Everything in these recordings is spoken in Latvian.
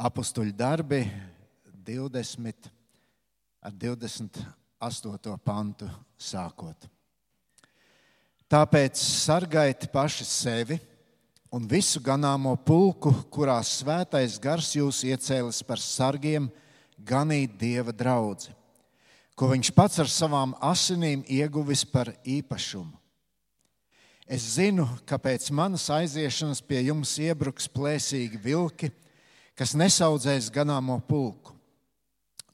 apakstuļu darbi 20 ar 28. pantu sākot. Tāpēc sargaiet paši sevi un visu ganāmo pulku, kurā svētais gars jūs iecēlis par sargiem, ganīt dieva draugu, ko viņš pats ar savām asinīm ieguvis par īpašumu. Es zinu, ka pēc manas aiziešanas pie jums iebruks plēsīgi vilki, kas nesaudzēs ganāmo pulku.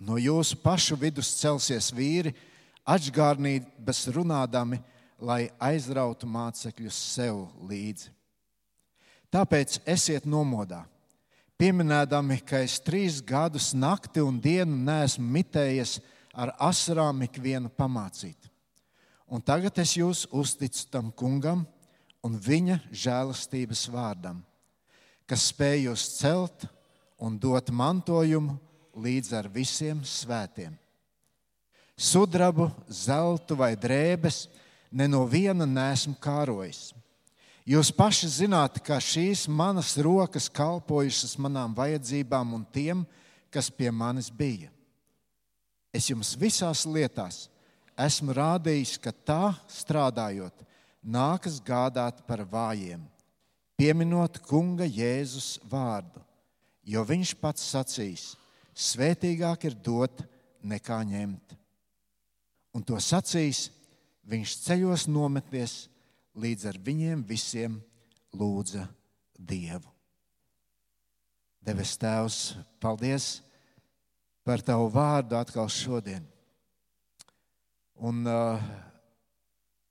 No jūsu pašu vidus celsies vīri, atgādnības runādami, lai aizrautu mācekļus sev līdzi. Tāpēc esiet nomodā, pieminēdami, ka es trīs gadus nakti un dienu neesmu mitējies ar asarām ikvienu pamācīt. Un tagad es jūs uzticu tam kungam un viņa žēlastības vārdam, kas spēj jūs celt un dot mantojumu līdz ar visiem svētiem. Sudrabu, zeltu vai drēbes ne no viena nesmu kārojis. Jūs paši zināt, ka šīs manas rokas kalpojušas manām vajadzībām un tiem, kas pie manis bija. Es jums visās lietās esmu rādījis, ka tā strādājot, nākas gādāt par vājiem, pieminot Kunga Jēzus vārdu, jo Viņš pats sacīs: Svētīgāk ir dot nekā ņemt. Un to sacīs, viņš ceļos nometties, līdz ar viņiem visiem lūdza Dievu. Devis Tēvs, paldies par Tavu vārdu atkal šodien. Un uh,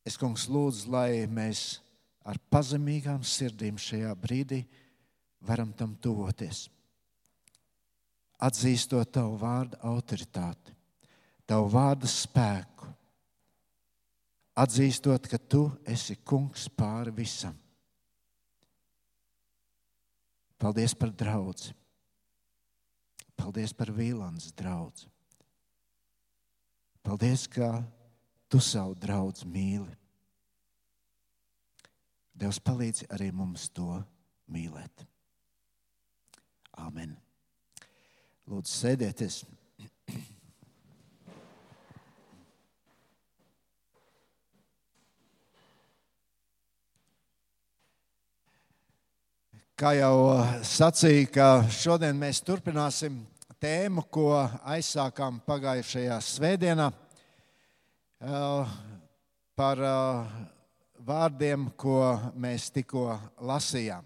es, kungs, lūdzu, lai mēs ar pazemīgām sirdīm šajā brīdī varam tam tuvoties atzīstot tavu vārdu autoritāti, tavu vārdu spēku, atzīstot, ka tu esi kungs pāri visam. Paldies par draugu. Paldies par Vīlāns draugu. Paldies, ka tu savu draugu mīli. Dievs palīdz arī mums to mīlēt. Amen. Lūdzu, sēdieties. Kā jau sacīja, ka šodien mēs turpināsim tēmu, ko aizsākām pagājušajā svētdienā, uh, par uh, vārdiem, ko mēs tikko lasījām.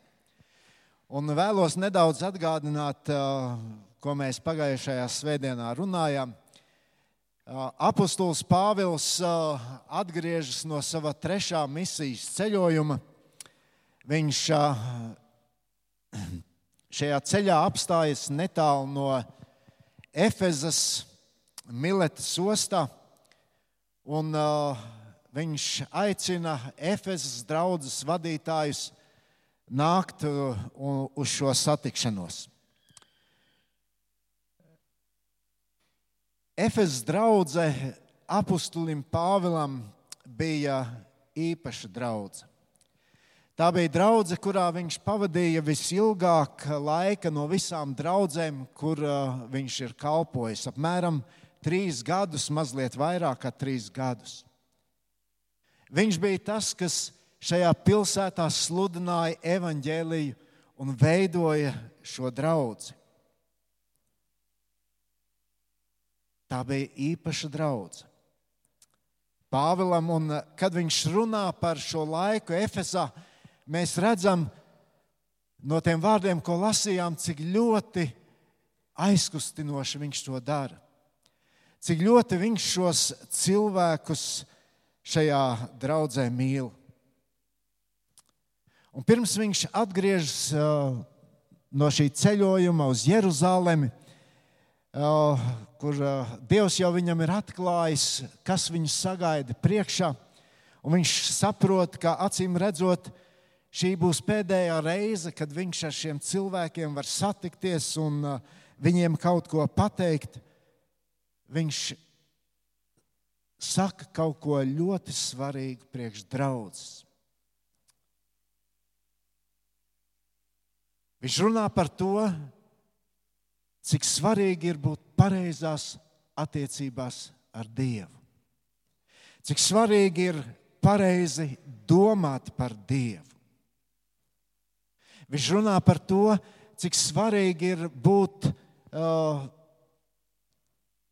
Un vēlos nedaudz atgādināt ko mēs pagājušajā svētdienā runājām. Apostols Pāvils atgriežas no sava trešā misijas ceļojuma. Viņš šajā ceļā apstājas netālu no Efezas Miletas ostā. Un, viņš aicina Efezas draugus vadītājus nākt uz šo satikšanos. Efezas draudzene apustulim Pāvilam bija īpaša draudzene. Tā bija draudzene, kurā viņš pavadīja visilgāk laika no visām draudzēm, kur uh, viņš ir kalpojis. Apmēram trīs gadus, mazliet vairāk kā trīs gadus. Viņš bija tas, kas šajā pilsētā sludināja evaņģēliju un veidoja šo draugu. Tā bija īpaša draudzene. Pāvilam, un kad viņš runā par šo laiku Efesā, mēs redzam no tiem vārdiem, ko lasījām, cik ļoti aizkustinoši viņš to dara. Cik ļoti viņš šos cilvēkus šajā draudzē mīl. Un pirms viņš atgriežas uh, no šī ceļojuma uz Jeruzalemi, kur Dievs jau viņam ir atklājis, kas viņu sagaida priekšā. Viņš saprot, ka acīm redzot, šī būs pēdējā reize, kad viņš ar šiem cilvēkiem var satikties un viņiem kaut ko pateikt. Viņš saka kaut ko ļoti svarīgu priekš draudzes. Viņš runā par to, cik svarīgi ir būt pareizās attiecībās ar Dievu. Cik svarīgi ir pareizi domāt par Dievu. Viņš runā par to, cik svarīgi ir būt uh,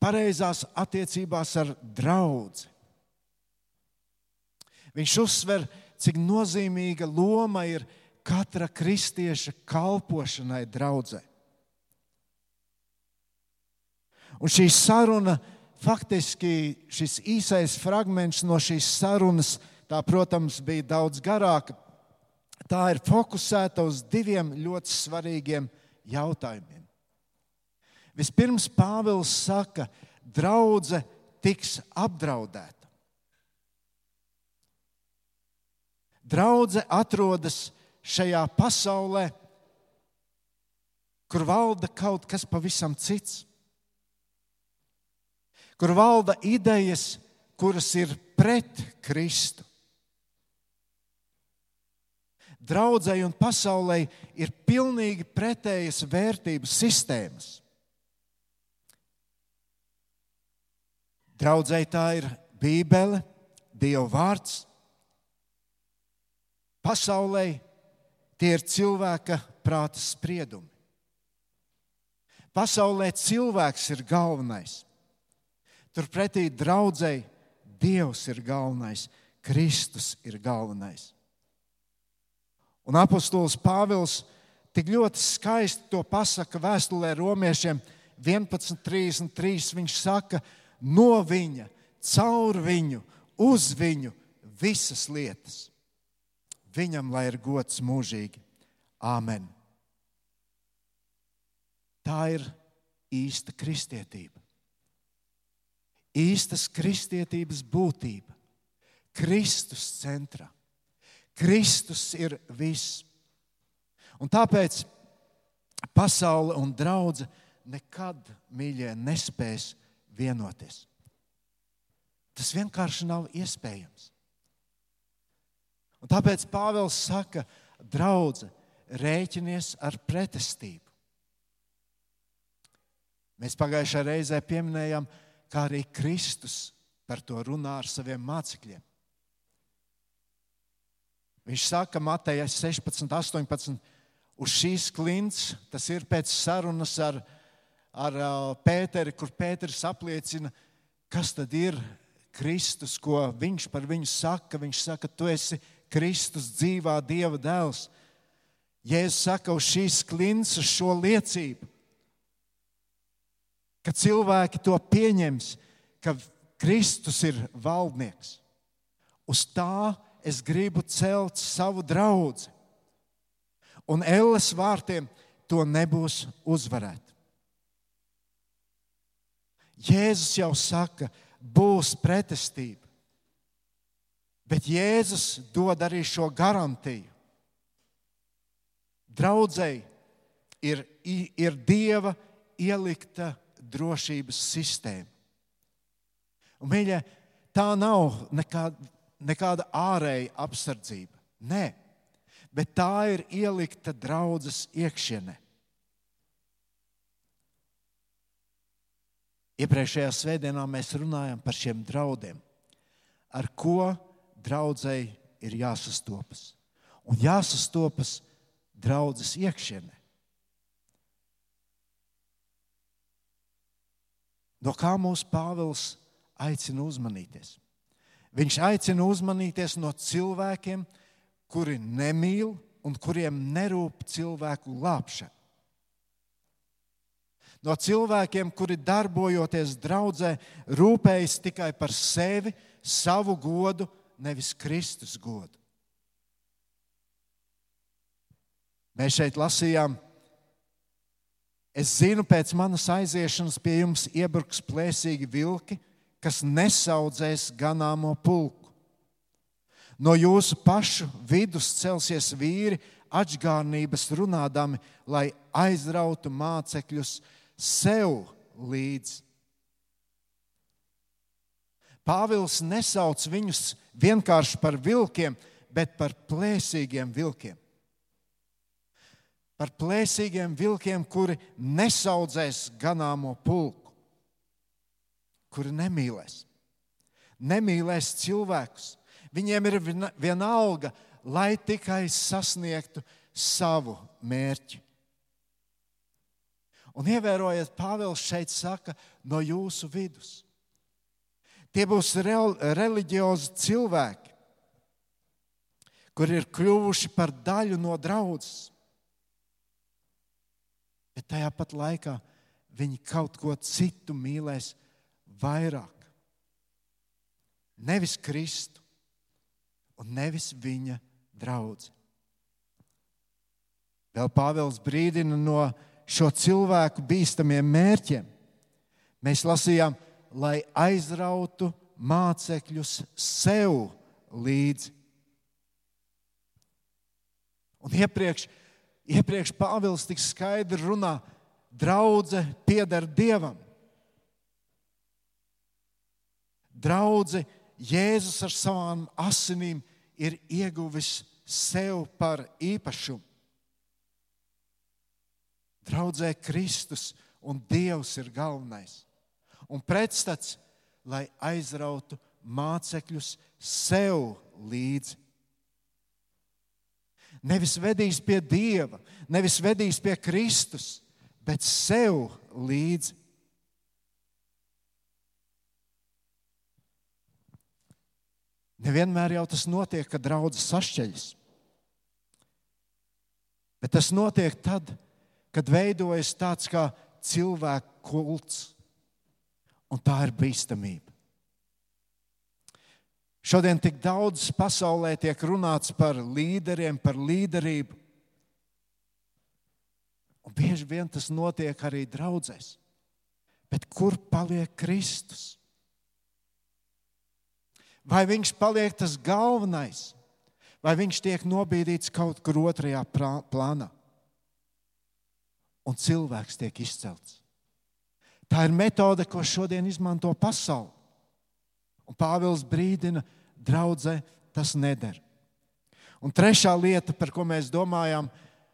pareizās attiecībās ar draugu. Viņš uzsver, cik nozīmīga loma ir katra kristieša kalpošanai draudzē. Un šī saruna, faktiski šis īsais fragments no šīs sarunas, tā, protams, bija daudz garāka. Tā ir fokusēta uz diviem ļoti svarīgiem jautājumiem. Vispirms Pāvils saka, draudzene tiks apdraudēta. Draudzene atrodas šajā pasaulē, kur valda kaut kas pavisam cits, kur valda idejas, kuras ir pret Kristu draudzēji un pasaulē ir pilnīgi pretējas vērtības sistēmas. Draudzēji tā ir Bībele, Dieva vārds. Pasaulē tie ir cilvēka prāta spriedumi. Pasaulē cilvēks ir galvenais. Turpretī draudzēji Dievs ir galvenais, Kristus ir galvenais. Un apostols Pāvils tik ļoti skaisti to pasaka vēstulē romiešiem 11.33. Viņš saka, no viņa, caur viņu, uz viņu visas lietas. Viņam lai ir gods mūžīgi. Āmen. Tā ir īsta kristietība. Īstas kristietības būtība. Kristus centrā. Kristus ir viss. Un tāpēc pasaule un draudzene nekad, mīļie, nespēs vienoties. Tas vienkārši nav iespējams. Un tāpēc Pāvils saka, draudzene, rēķinies ar pretestību. Mēs pagājušajā reizē pieminējām, kā arī Kristus par to runā ar saviem mācekļiem. Viņš saka, Matei 16, 18, uz šīs klints, tas ir pēc sarunas ar, ar Pēteri, kur Pēters apliecina, kas tad ir Kristus, ko viņš par viņu saka. Viņš saka, tu esi Kristus dzīvā Dieva dēls. Jēzus saka, uz šīs klints, uz šo liecību, ka cilvēki to pieņems, ka Kristus ir valdnieks. Uz tā es gribu celt savu draugu. Un elles vārtiem to nebūs uzvarēt. Jēzus jau saka, būs pretestība. Bet Jēzus dod arī šo garantiju. Draudzēji ir, ir Dieva ielikta drošības sistēma. Un, mīļie, tā nav nekāda nekāda ārēja apsardzība. Nē, bet tā ir ielikta draudzes iekšienē. Iepriekšējā svētdienā mēs runājam par šiem draudiem, ar ko draudzēji ir jāsastopas. Un jāsastopas draudzes iekšienē. No kā mūsu Pāvils aicina uzmanīties? Viņš aicina uzmanīties no cilvēkiem, kuri nemīl un kuriem nerūp cilvēku glābšana. No cilvēkiem, kuri darbojoties draudzē, rūpējas tikai par sevi, savu godu, nevis Kristus godu. Mēs šeit lasījām, es zinu, pēc manas aiziešanas pie jums iebruks plēsīgi vilki, kas nesaudzēs ganāmo pulku. No jūsu pašu vidus celsies vīri, atgādnības runādami, lai aizrautu mācekļus sev līdzi. Pāvils nesauc viņus vienkārši par vilkiem, bet par plēsīgiem vilkiem. Par plēsīgiem vilkiem, kuri nesaudzēs ganāmo pulku, kuri nemīlēs. Nemīlēs cilvēkus. Viņiem ir vienalga, lai tikai sasniegtu savu mērķi. Un ievērojiet, Pāvils šeit saka, no jūsu vidus. Tie būs reliģiozi cilvēki, kuri ir kļuvuši par daļu no draudzes. Bet tajā pat laikā viņi kaut ko citu mīlēs vairāk. Nevis Kristu un nevis viņa draugu. Vēl Pāvils brīdina no šo cilvēku bīstamiem mērķiem. Mēs lasījām, lai aizrautu mācekļus sev līdzi. Un iepriekš, iepriekš Pāvils tik skaidri runā, draudzene pieder Dievam. Draudzene Jēzus ar savām asinīm ir ieguvis sev par īpašumu. Draudzē Kristus un Dievs ir galvenais. Un pretstats, lai aizrautu mācekļus sev līdzi. Nevis vedīs pie Dieva, nevis vedīs pie Kristus, bet sev līdzi. Nevienmēr jau tas notiek, kad draudzes sašķeļas. Bet tas notiek tad, kad veidojas tāds kā cilvēku kults, un tā ir bīstamība. Šodien tik daudz pasaulē tiek runāts par līderiem, par līderību. Un bieži vien tas notiek arī draudzēs. Bet kur paliek Kristus? Vai viņš paliek tas galvenais, vai viņš tiek nobīdīts kaut kur otrajā plānā? un cilvēks tiek izcelts. Tā ir metode, ko šodien izmanto pasaule. Un Pāvils brīdina, draudzē, tas neder. Un trešā lieta, par ko mēs domājam,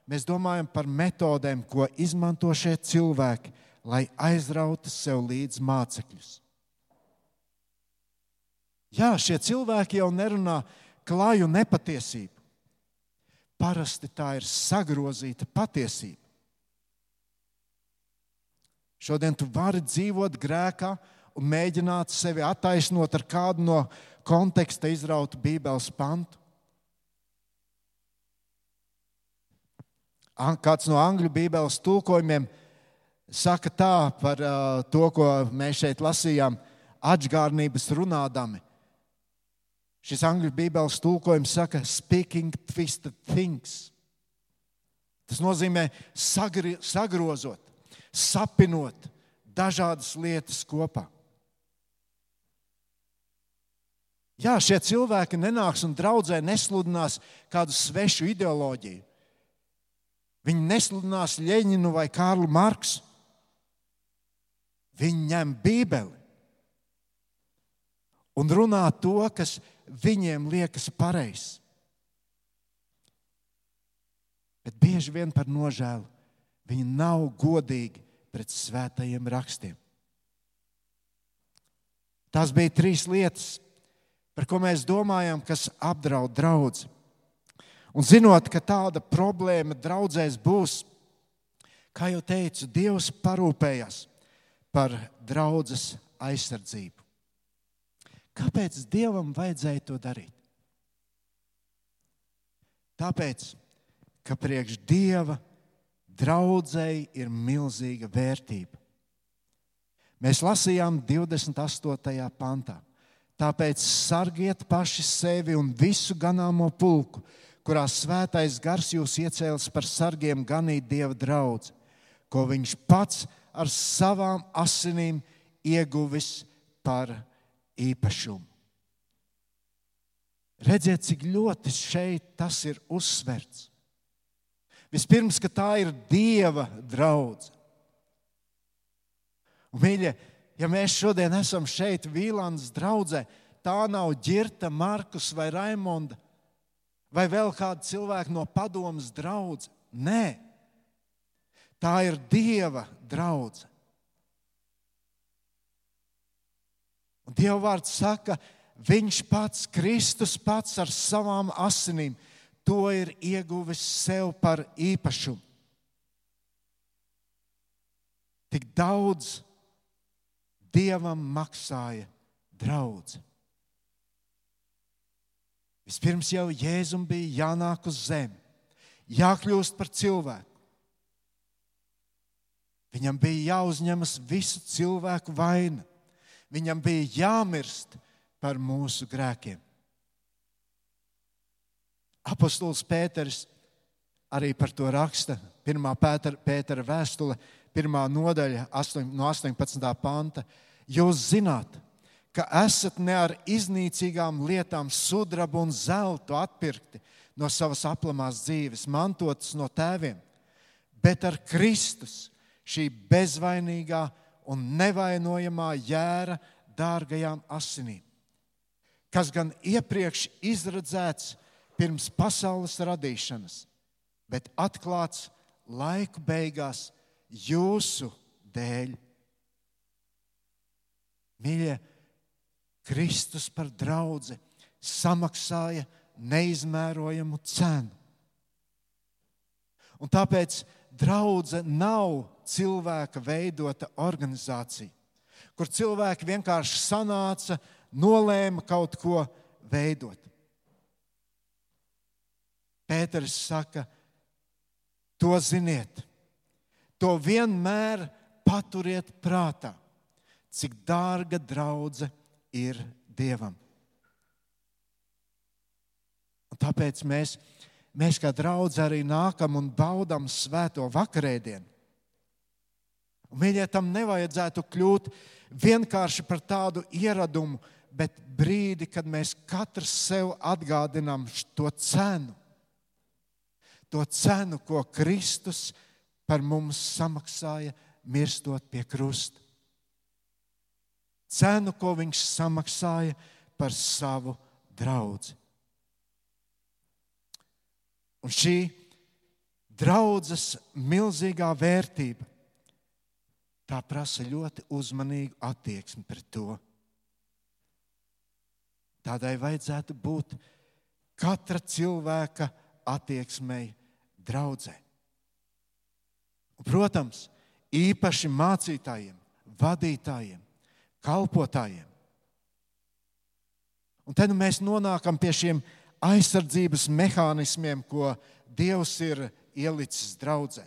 mēs domājam par metodēm, ko izmanto šie cilvēki, lai aizrautu sev līdzi mācekļus. Jā, šie cilvēki jau nerunā klāju nepatiesību. Parasti tā ir sagrozīta patiesība. Šodien tu vari dzīvot grēkā un mēģināt sevi attaisnot ar kādu no konteksta izrautu Bībeles pantu. Kāds no angļu Bībeles tulkojumiem saka tā par uh, to, ko mēs šeit lasījām, atgādnības runādami. Šis angļu Bībeles tulkojums saka, speaking twisted things. Tas nozīmē sagri, sagrozot sapinot dažādas lietas kopā. Jā, šie cilvēki nenāks un draudzē nesludinās kādu svešu ideoloģiju. Viņi nesludinās Leņķinu vai Kārlu Marksu. Viņi ņem Bībeli un runā to, kas viņiem liekas pareizs. Bet bieži vien par nožēlu viņi nav godīgi pret svētajiem rakstiem. Tās bija trīs lietas, par ko mēs domājam, kas apdraud draugu. Un zinot, ka tāda problēma draudzēs būs, kā jau teicu, Dievs parūpējas par draudzes aizsardzību. Kāpēc Dievam vajadzēja to darīt? Tāpēc, ka priekš Dieva draudzēji ir milzīga vērtība. Mēs lasījām 28. pantā. Tāpēc sargiet paši sevi un visu ganāmo pulku, kurā svētais gars jūs iecēlis par sargiem ganīt dieva draugu, ko viņš pats ar savām asinīm ieguvis par īpašumu. Redziet, cik ļoti šeit tas ir uzsverts. Vispirms, ka tā ir Dieva draudzene. Mīļie, ja mēs šodien esam šeit, Vīlandes draudzē, tā nav ģirta, Markus vai Raimonda vai vēl kāda cilvēka no padomas draudzes. Nē, Tā ir Dieva draudzene. Dieva vārds saka, Viņš pats, Kristus pats ar savām asinīm, to ir ieguvis sev par īpašumu. Tik daudz Dievam maksāja draudz. Vispirms jau Jēzum bija jānāk uz zemi, jākļūst par cilvēku. Viņam bija jāuzņemas visu cilvēku vaina. Viņam bija jāmirst par mūsu grēkiem. Apostols Pēters arī par to raksta. Pirmā Pētera, Pētera vēstule, pirmā nodaļa, 8, no 18. panta. Jūs zināt, ka esat ne ar iznīcīgām lietām, sudrabu un zeltu atpirkti no savas aplamās dzīves, mantotas no tēviem, bet ar Kristus šī bezvainīgā un nevainojamā jēra dārgajām asinīm, kas gan iepriekš izredzēts pirms pasaules radīšanas, bet atklāts laiku beigās jūsu dēļ. Mīļie, Kristus par draugu samaksāja neizmērojamu cenu. Un tāpēc draudzene nav cilvēka veidota organizācija, kur cilvēki vienkārši sanāca, nolēma kaut ko veidot. Pēters saka, to ziniet, to vienmēr paturiet prātā, cik dārga draudzene ir Dievam. Un tāpēc mēs, mēs kā draugi arī nākam un baudām svēto vakarēdienu. Mīļie, tam nevajadzētu kļūt vienkārši par tādu ieradumu, bet brīdi, kad mēs katrs sev atgādinām to cenu, to cenu, ko Kristus par mums samaksāja, mirstot pie krusta cenu, ko viņš samaksāja par savu draugu. Un šī draudzes milzīgā vērtība, tā prasa ļoti uzmanīgu attieksmi pret to. Tādai vajadzētu būt katra cilvēka attieksmei draudzē. Protams, īpaši mācītājiem, vadītājiem, kalpotājiem. Un tad mēs nonākam pie šiem aizsardzības mehānismiem, ko Dievs ir ielicis draudzē.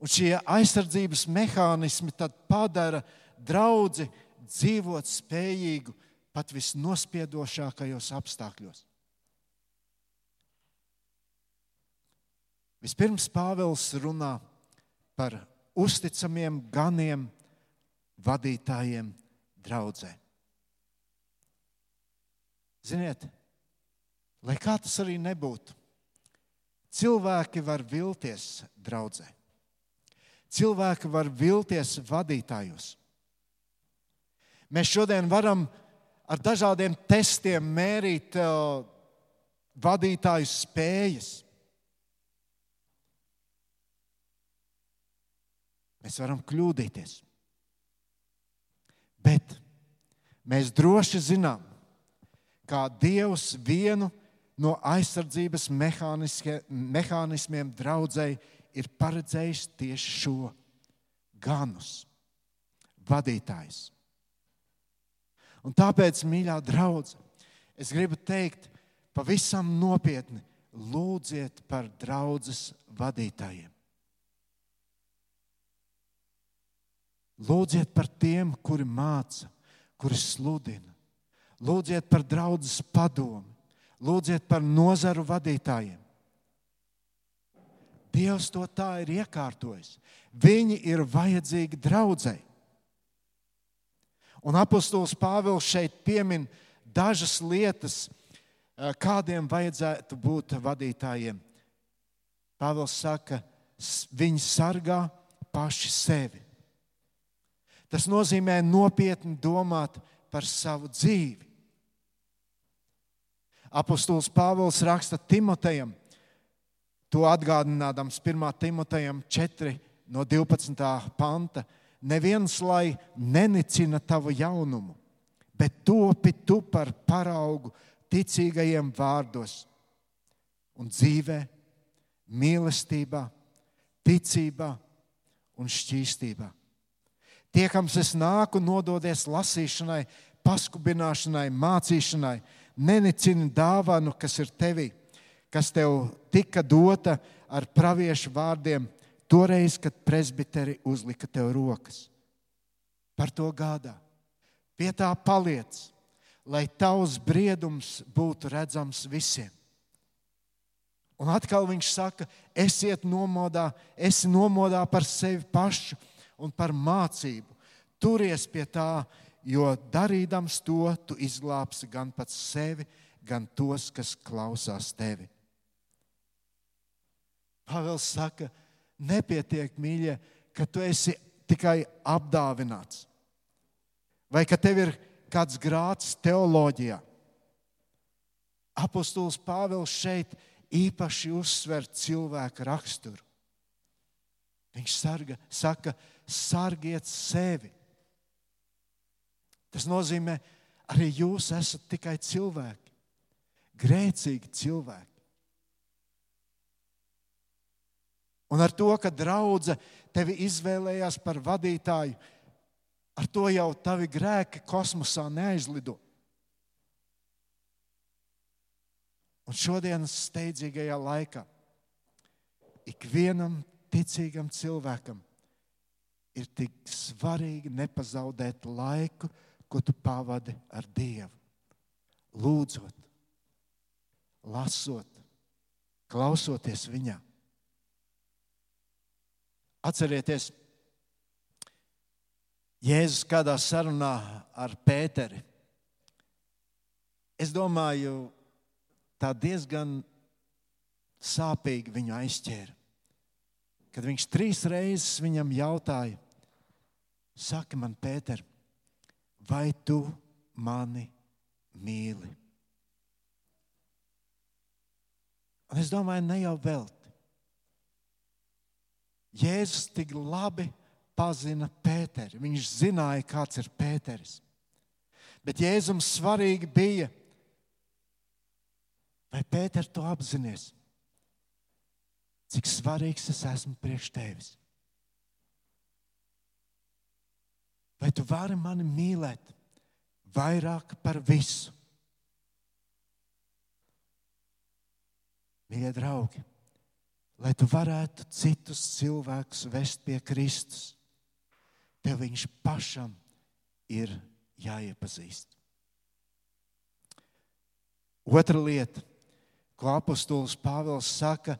Un šie aizsardzības mehānismi padara draugu dzīvot spējīgu pat visnospiedošākajos apstākļos. Vispirms Pāvils runā par uzticamiem ganiem vadītājiem draudzē. Ziniet, lai kā tas arī nebūtu, cilvēki var vilties draudzē. Cilvēki var vilties vadītājos. Mēs šodien varam ar dažādiem testiem mērīt uh, vadītāju spējas. Mēs varam kļūdīties. Bet mēs droši zinām, kā Dievs vienu no aizsardzības mehānismiem draudzēji ir paredzējis tieši šo ganus, vadītājs. Un tāpēc, mīļā draudzene, es gribu teikt pavisam nopietni, lūdziet par draudzes vadītājiem. Lūdziet par tiem, kuri māca, kuri sludina. Lūdziet par draudzes padomu, lūdziet par nozaru vadītājiem. Dievs to tā ir iekārtojis. Viņi ir vajadzīgi draudzēji. Un apustulis Pāvils šeit piemin dažas lietas, eh, kādiem vajadzētu būt vadītājiem. Pāvils saka, viņi sargā paši sevi. Tas nozīmē nopietni domāt par savu dzīvi. Apostols Pāvils raksta Timotejam, to atgādinādams 1. Timotejam 4 no 12. panta. Neviens lai nenicina tavu jaunumu, bet topi tu par paraugu ticīgajiem vārdos un dzīvē, mīlestībā, ticībā un šķīstībā. Tiekams es nāku nododies lasīšanai, paskubināšanai, mācīšanai, nenicini dāvanu, kas ir tevī, kas tev tika dota ar praviešu vārdiem, toreiz, kad presbiteri uzlika tev rokas. Par to gādā. Pie tā paliec, lai tavs briedums būtu redzams visiem. Un atkal viņš saka, esiet nomodā, esi nomodā par sevi pašu un par mācību. Turies pie tā, jo darīdams to, tu izglābsi gan pats sevi, gan tos, kas klausās tevi. Pāvils saka, nepietiek, mīļie, ka tu esi tikai apdāvināts, vai ka tev ir kāds grāts teoloģijā. Apostols Pāvils šeit īpaši uzsver cilvēka raksturu. Viņš sarga, saka, sargiet sevi. Tas nozīmē, arī jūs esat tikai cilvēki, grēcīgi cilvēki. Un ar to, ka draudzene tevi izvēlējās par vadītāju, ar to jau tavi grēki kosmosā neaizlido. Un šodienas steidzīgajā laikā ikvienam ticīgam cilvēkam ir tik svarīgi nepazaudēt laiku, ko tu pavadi ar Dievu. Lūdzot, lasot, klausoties Viņā. Atcerieties, Jēzus kādā sarunā ar Pēteri. Es domāju, tā diezgan sāpīgi viņu aizķēra. Kad viņš trīs reizes viņam jautāja, saka man, Pēter, vai tu mani mīli? Un es domāju, ne jau velti. Jēzus tik labi pazina Pēteri. Viņš zināja, kāds ir Pēteris. Bet Jēzum svarīgi bija, Vai Pēter, tu apzinājies, cik svarīgs es esmu priekš tevis? Vai tu vari mani mīlēt vairāk par visu? Mīļie draugi, lai tu varētu citus cilvēkus vest pie Kristus, tev viņš pašam ir jāiepazīst. Otra lieta ko apostols Pāvils saka,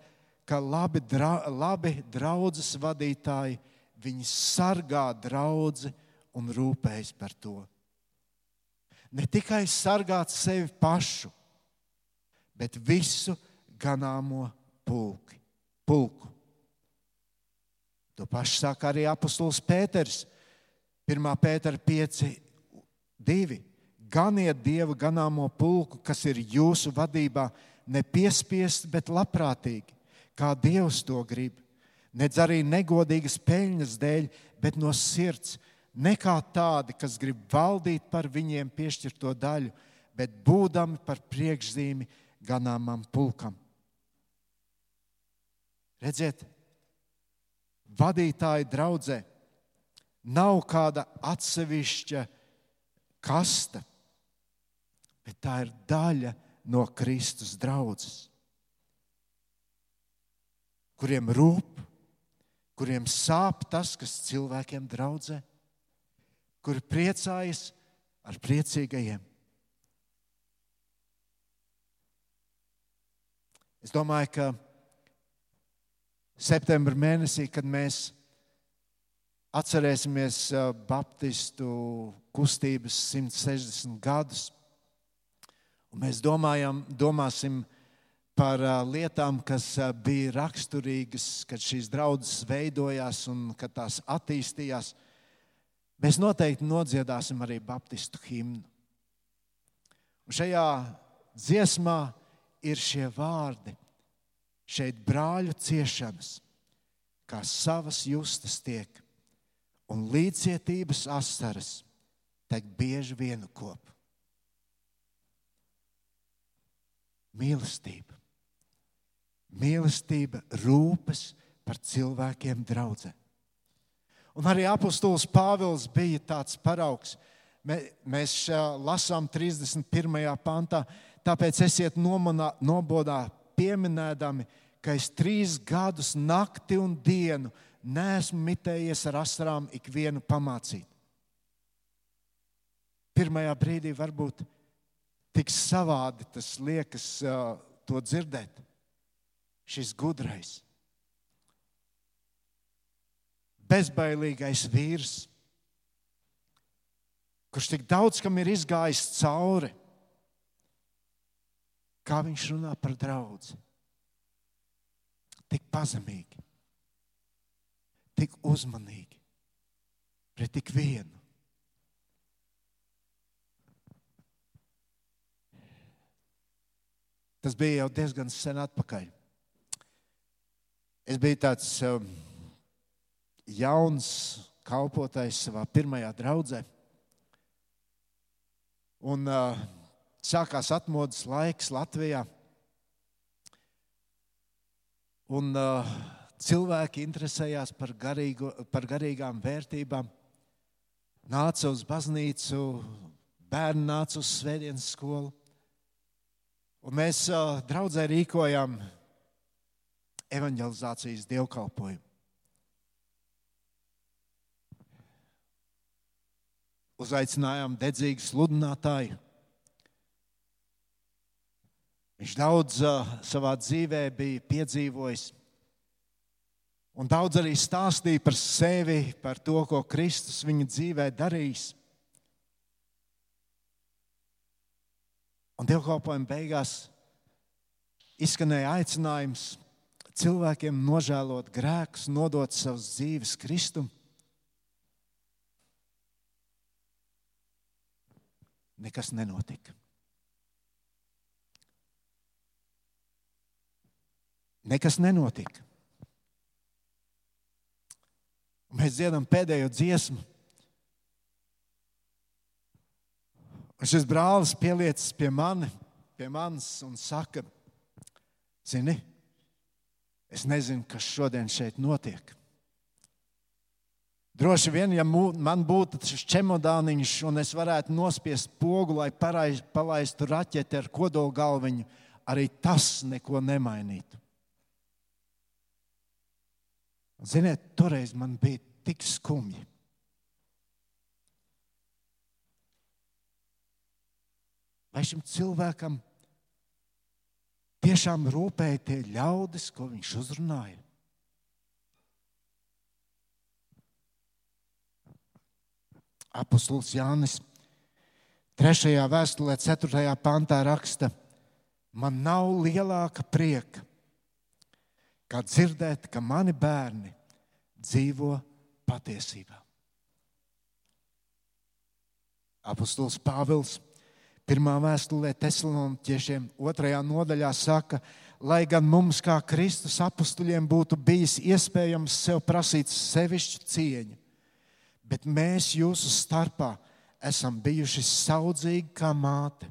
ka labi, dra, labi draudzes vadītāji, viņi sargā draugu un rūpējas par to. Ne tikai sargāt sevi pašu, bet visu ganāmo pulki, pulku. To pašu saka arī apostols Pēters, 1. Pētera 5, 2. Ganiet dievu ganāmo pulku, kas ir jūsu vadībā, ne piespiest, bet labprātīgi, kā Dievs to grib. Nedz arī negodīgas peļņas dēļ, bet no sirds, ne kā tādi, kas grib valdīt par viņiem piešķirto daļu, bet būdami par priekšzīmi ganāmam pulkam. Redziet, vadītāji draudzē nav kāda atsevišķa kasta, bet tā ir daļa no Kristus draudzes, kuriem rūp, kuriem sāp tas, kas cilvēkiem draudzē, kuri priecājas ar priecīgajiem. Es domāju, ka septembrī mēnesī, kad mēs atcerēsimies Baptistu kustības 160 gadus, Un mēs domājam, domāsim par lietām, kas bija raksturīgas, kad šīs draudzes veidojās un kad tās attīstījās. Mēs noteikti nodziedāsim arī Baptistu himnu. Un šajā dziesmā ir šie vārdi. šeit brāļu ciešanas, kā savas justas tiek, un līdzcietības asaras tek bieži vienu kopu. Mīlestība. Mīlestība rūpes par cilvēkiem draudzē. Un arī apustulis Pāvils bija tāds paraugs. Mēs lasām 31. pantā, tāpēc esiet nomonā, nobodā pieminēdami, ka es trīs gadus nakti un dienu neesmu mitējies ar asarām ikvienu pamācīt. Pirmajā brīdī varbūt tik savādi tas liekas to dzirdēt. Šis gudrais, bezbailīgais vīrs, kurš tik daudz kam ir izgājis cauri, kā viņš runā par draugu. Tik pazemīgi, tik uzmanīgi pret tik vienu. Tas bija jau diezgan sen atpakaļ. Es biju tāds um, jauns kalpotājs savā pirmajā draudzē. Un uh, sākās atmodas laiks Latvijā. Un uh, cilvēki interesējās par, garīgu, par garīgām vērtībām. Nāca uz baznīcu, bērni nāca uz svētdienas skolu. Un mēs uh, draudzē rīkojām evanģelizācijas dievkalpojumu. Uzaicinājām dedzīgu sludinātāju. Viņš daudz uh, savā dzīvē bija piedzīvojis. Un daudz arī stāstīja par sevi, par to, ko Kristus viņa dzīvē darījis. Un dievkalpojuma beigās izskanēja aicinājums cilvēkiem nožēlot grēkus, nodot savas dzīves Kristum. Nekas nenotika. Nekas nenotika. Mēs dziedam pēdējo dziesmu. Un šis brālis pieliecis pie, mani, pie manis un saka, zini, es nezinu, kas šodien šeit notiek. Droši vien, ja man būtu šis čemodāniņš un es varētu nospiest pogu, lai palaistu raķeti ar kodola galviņu, arī tas neko nemainītu. Ziniet, toreiz man bija tik skumji. Vai šim cilvēkam tiešām rūpēja tie ļaudis, ko viņš uzrunāja? Apostols Jānis 3. vēstulē, 4. pantā raksta, man nav lielāka prieka, kā dzirdēt, ka mani bērni dzīvo patiesībā. Apostols Pāvils Pirmā vēstulē Thessaloniķiešiem, otrajā nodaļā saka, lai gan mums, kā Kristus apstuļiem, būtu bijis iespējams sev prasīt sevišķu cieņu, bet mēs jūsu starpā esam bijuši saudzīgi kā māte,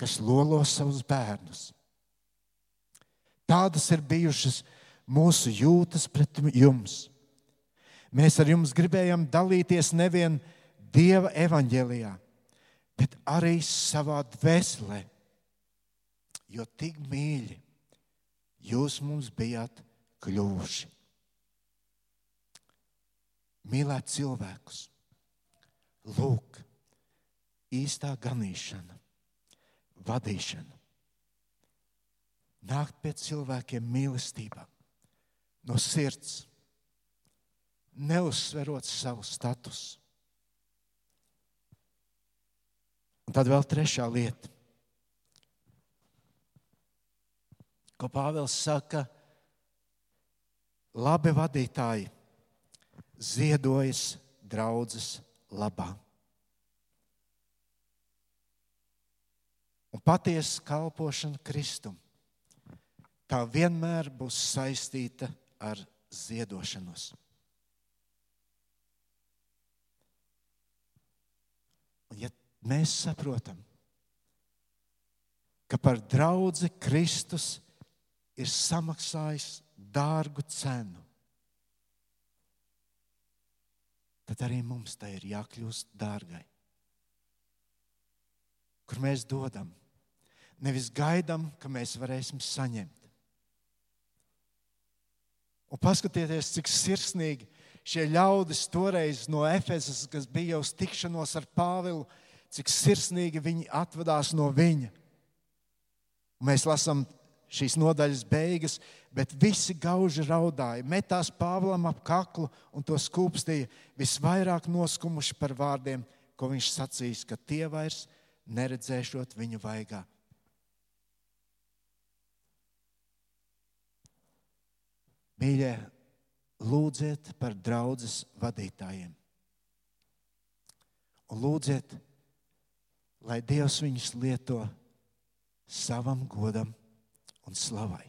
kas lolo savus bērnus. Tādas ir bijušas mūsu jūtas pret jums. Mēs ar jums gribējām dalīties nevien Dieva evaņģēlijā, bet arī savā dvēselē. Jo tik mīļi jūs mums bijāt kļuvuši. Mīlēt cilvēkus, lūk, īstā ganīšana, vadīšana. Nākt pie cilvēkiem mīlestībā, no sirds, neuzsverot savu statusu Un tad vēl trešā lieta, ko Pāvils saka, labi vadītāji ziedojas draudzes labā. Un patiesa kalpošana Kristum tā vienmēr būs saistīta ar ziedošanos. Un ja mēs saprotam, ka par draugu Kristus ir samaksājis dārgu cenu, tad arī mums tai ir jākļūst dārgai. Kur mēs dodam, nevis gaidām, ka mēs varēsim saņemt. Un paskatieties, cik sirsnīgi šie ļaudis toreiz no Efezas, kas bija uz tikšanos ar Pāvilu, cik sirsnīgi viņi atvadās no viņa. Mēs lasām šīs nodaļas beigas, bet visi gauži raudāja, metās Pāvlam ap kaklu un to skūpstīja visvairāk noskumuši par vārdiem, ko viņš sacīs, ka tie vairs neredzēšot viņu vaigā. Mīļie, lūdziet par draudzes vadītājiem. Un lūdziet, lai Dievs viņus lieto savam godam un slavai.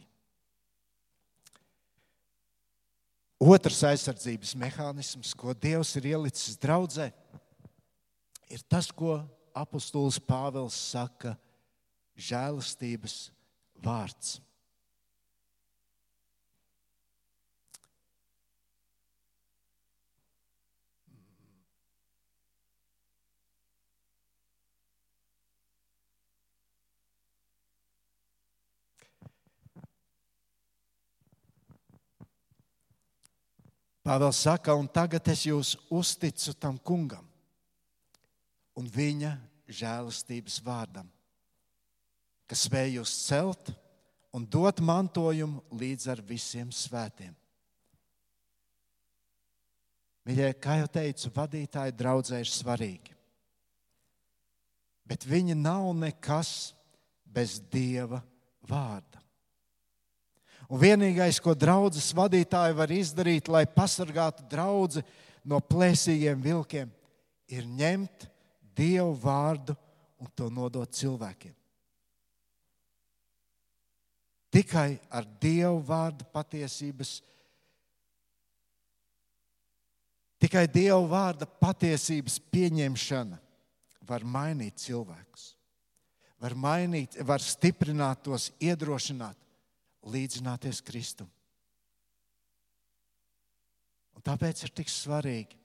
Otrs aizsardzības mehānisms, ko Dievs ir ielicis draudzē, ir tas, ko apustulis Pāvils saka - žēlastības vārds. Pāvils saka, un tagad es jūs uzticu tam kungam un viņa žēlastības vārdam, kas spēj jūs celt un dot mantojumu līdz ar visiem svētiem. Mīļie, kā jau teicu, vadītāji draudzē ir svarīgi. Bet viņi nav nekas bez Dieva vārda. Un vienīgais, ko draudzes vadītāji var izdarīt, lai pasargātu draugu no plēsīgiem vilkiem, ir ņemt Dievu vārdu un to nodot cilvēkiem. Tikai ar Dievu vārdu patiesības, tikai Dievu vārda patiesības pieņemšana var mainīt cilvēkus, var mainīt, var stiprināt tos, iedrošināt līdzināties Kristum. Un tāpēc ir tik svarīgi,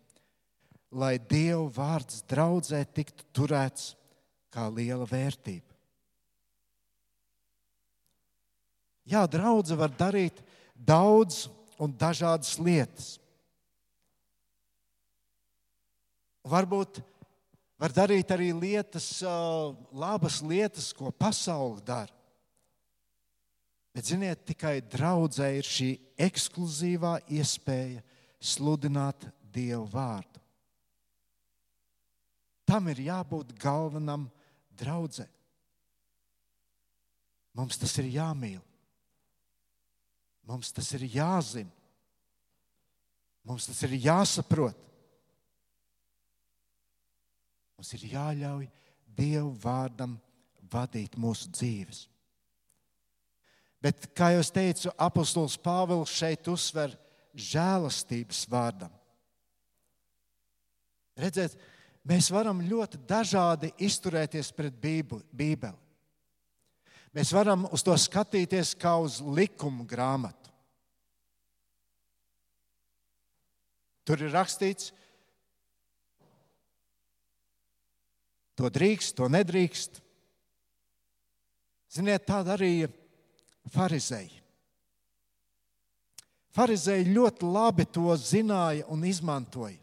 lai Dieva vārds draudzē tiktu turēts kā liela vērtība. Jā, draudzene var darīt daudz un dažādas lietas. Varbūt var darīt arī lietas, labas lietas, ko pasaule dara. Bet, ziniet, tikai draudzē ir šī ekskluzīvā iespēja sludināt Dievu vārdu. Tam ir jābūt galvenam draudzē. Mums tas ir jāmīl. Mums tas ir jāzina. Mums tas ir jāsaprot. Mums ir jāļauj Dievu vārdam vadīt mūsu dzīves. Bet, kā jau teicu, apustulis Pāvils šeit uzsver žēlastības vārdam. Redziet, mēs varam ļoti dažādi izturēties pret Bībeli. Mēs varam uz to skatīties kā uz likumu grāmatu. Tur ir rakstīts, to drīkst, to nedrīkst. Ziniet, tā darīja farizēji. Farizēji ļoti labi to zināja un izmantoja.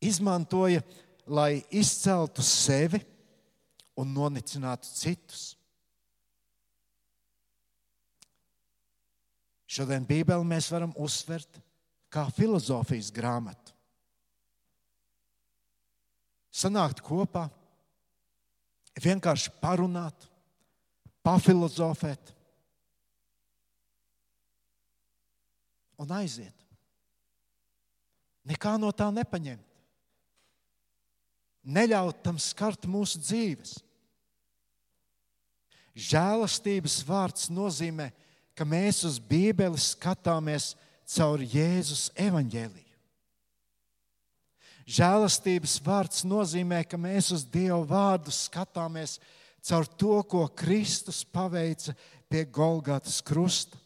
Izmantoja, lai izceltu sevi un nonicinātu citus. Šodien Bībeli mēs varam uzsvert kā filozofijas grāmatu. Sanākt kopā, vienkārši parunāt, pafilozofēt un aiziet. Nekā no tā nepaņemt. Neļaut tam skart mūsu dzīves. Žēlastības vārds nozīmē, ka mēs uz Bībeli skatāmies caur Jēzus evaņģēliju. Žēlastības vārds nozīmē, ka mēs uz Dieva vārdu skatāmies caur to, ko Kristus paveica pie Golgātas krusta.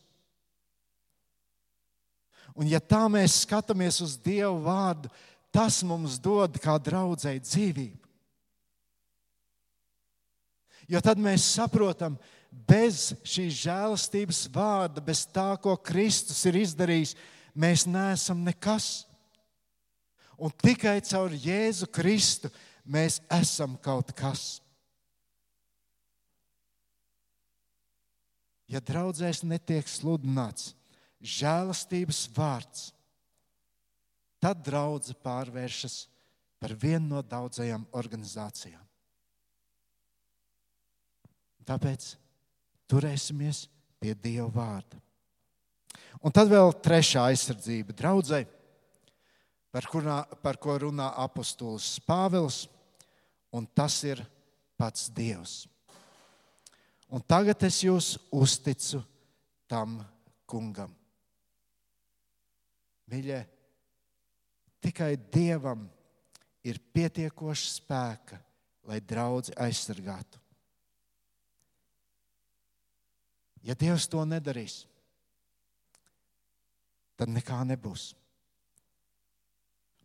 Un ja tā mēs skatāmies uz Dieva vārdu, tas mums dod kā draudzēji dzīvību. Jo tad mēs saprotam, bez šīs žēlastības vārda, bez tā, ko Kristus ir izdarījis, mēs neesam nekas. Un tikai caur Jēzu Kristu mēs esam kaut kas. Ja draudzēs netiek sludināts žēlastības vārds, tad draudzene pārvēršas par vienu no daudzajām organizācijām. Tāpēc turēsimies pie Dieva vārda. Un tad vēl trešā aizsardzība draudzēji par, kurā, par ko runā apustulis Pāvils, un tas ir pats Dievs. Un tagad es jūs uzticu tam kungam. Mīļie, tikai Dievam ir pietiekoši spēka, lai draugi aizsargātu. Ja Dievs to nedarīs, tad nekā nebūs.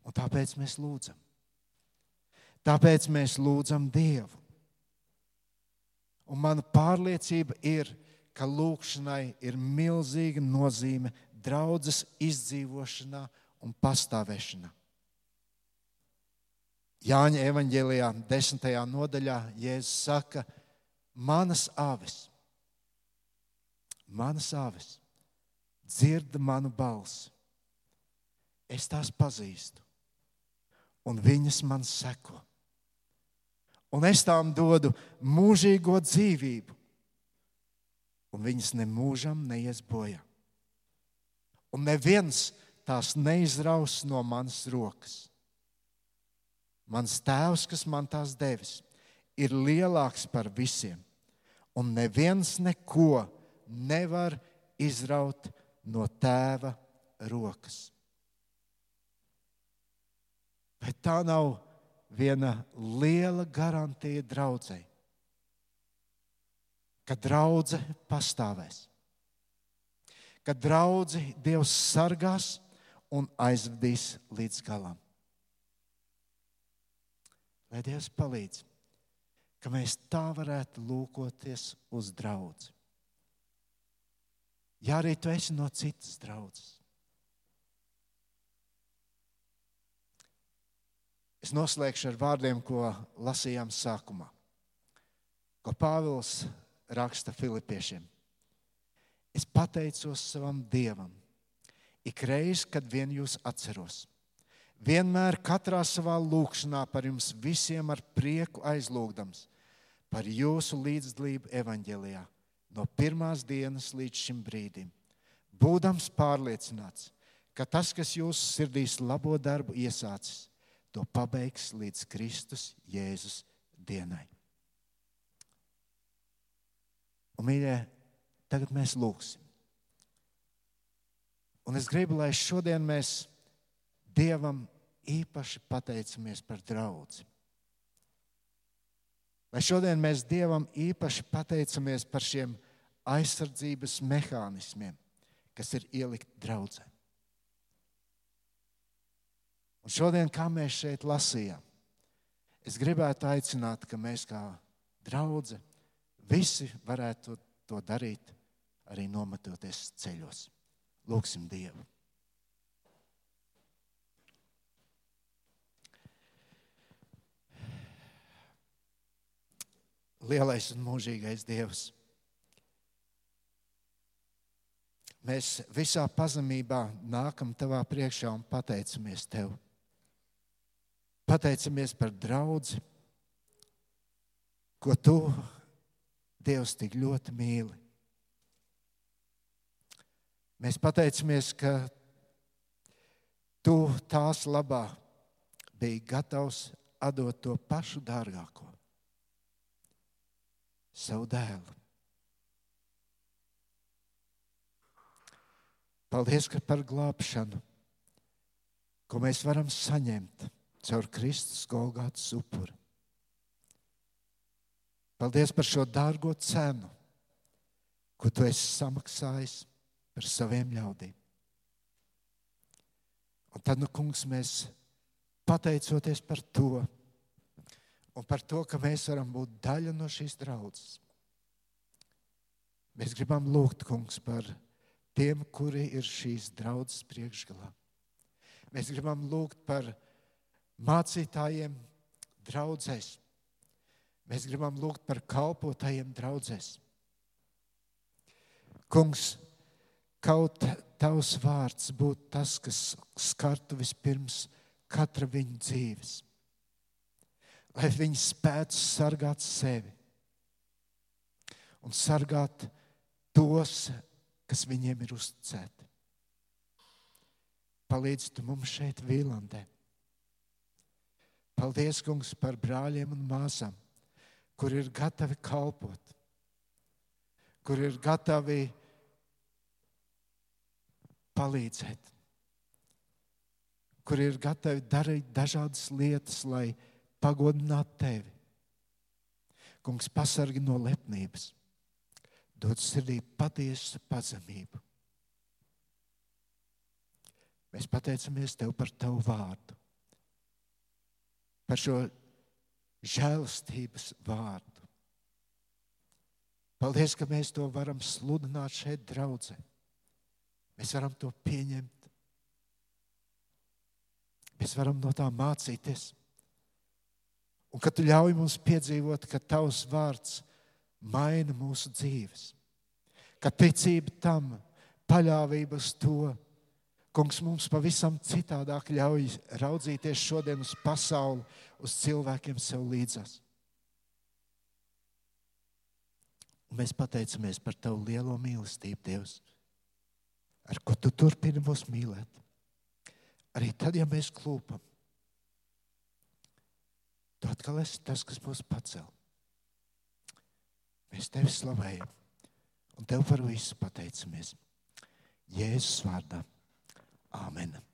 Un tāpēc mēs lūdzam. Tāpēc mēs lūdzam Dievu. Un mana pārliecība ir, ka lūkšanai ir milzīga nozīme draudzes izdzīvošanā un pastāvēšanā. Jāņa evanģēlijā, desmitajā nodaļā, Jēzus saka, manas avis, manas avis dzird manu balsi. Es tās pazīstu un viņas man seko. Un es tām dodu mūžīgo dzīvību, un viņas nemūžam neies bojā. Un neviens tās neizraus no manas rokas. Mans tēvs, kas man tās devis, ir lielāks par visiem, un neviens neko nevar izraut no tēva rokas. Bet tā nav viena liela garantija draudzēji, ka draudzene pastāvēs, ka draugi Dievs sargās un aizvedīs līdz galam. Lai Dievs palīdz, ka mēs tā varētu lūkoties uz draugu. Ja arī tu esi no citas draudzes, Es noslēgšu ar vārdiem, ko lasījām sākumā, ko Pāvils raksta Filipiešiem. Es pateicos savam Dievam, ikreiz, kad vien jūs atceros. Vienmēr katrā savā lūkšanā par jums visiem ar prieku aizlūgdams par jūsu līdzdalību evaņģēlijā no pirmās dienas līdz šim brīdim, būdams pārliecināts, ka tas, kas jūsu sirdīs labo darbu iesācis, to pabeigs līdz Kristus Jēzus dienai. Un, mīļie, tagad mēs lūgsim. Un es gribu, lai šodien mēs Dievam īpaši pateicamies par draugu. Lai šodien mēs Dievam īpaši pateicamies par šiem aizsardzības mehānismiem, kas ir ielikt draudzē. Un šodien, kā mēs šeit lasījām, es gribētu aicināt, ka mēs kā draugi visi varētu to darīt, arī nometoties ceļos. Lūksim Dievu! Lielais un mūžīgais Dievs! Mēs visā pazemībā nākam tavā priekšā un pateicamies Tev. Pateicamies par draudzi, ko tu, Dievs, tik ļoti mīli. Mēs pateicamies, ka tu tās labā biji gatavs atdot to pašu dārgāko, savu dēlu. Paldies par glābšanu, ko mēs varam saņemt caur Kristus Golgātas upuri. Paldies par šo dārgo cenu, ko tu esi samaksājis par saviem ļaudīm. Un tad, nu, kungs, mēs pateicoties par to, un par to, ka mēs varam būt daļa no šīs draudzes. Mēs gribam lūgt, kungs, par tiem, kuri ir šīs draudzes priekšgalā. Mēs gribam lūgt par mācītājiem draudzēs. Mēs gribam lūgt par kalpotājiem draudzēs. Kungs, kaut tavs vārds būtu tas, kas skartu vispirms katra viņa dzīves lai viņi spētu sargāt sevi un sargāt tos, kas viņiem ir uzticēti. Palīdz tu mums šeit, Vīlandē. Paldies, kungs, par brāļiem un māsām, kur ir gatavi kalpot, kur ir gatavi palīdzēt, kur ir gatavi darīt dažādas lietas, lai pagodināt tevi. Kungs, pasargi no lepnības, dod sirdī patiesu pazemību. Mēs pateicamies Tev par Tavu vārdu, par šo žēlastības vārdu. Paldies, ka mēs to varam sludināt šeit, draudzē. Mēs varam to pieņemt. Mēs varam no tā mācīties. Un ka tu ļauj mums piedzīvot, ka tavs vārds maina mūsu dzīves, ka ticība tam, paļāvība uz to, kungs mums pavisam citādāk ļauj raudzīties šodien uz pasauli, uz cilvēkiem sev līdzās. Mēs pateicamies par Tavu lielo mīlestību, Dievs, ar ko Tu turpini mūs mīlēt. Arī tad, ja mēs klūpam, Tu atkal esi tas, kas mūs pacēl. Mēs tevi slavējam un tev par visu pateicamies. Jēzus vārdā. Āmen!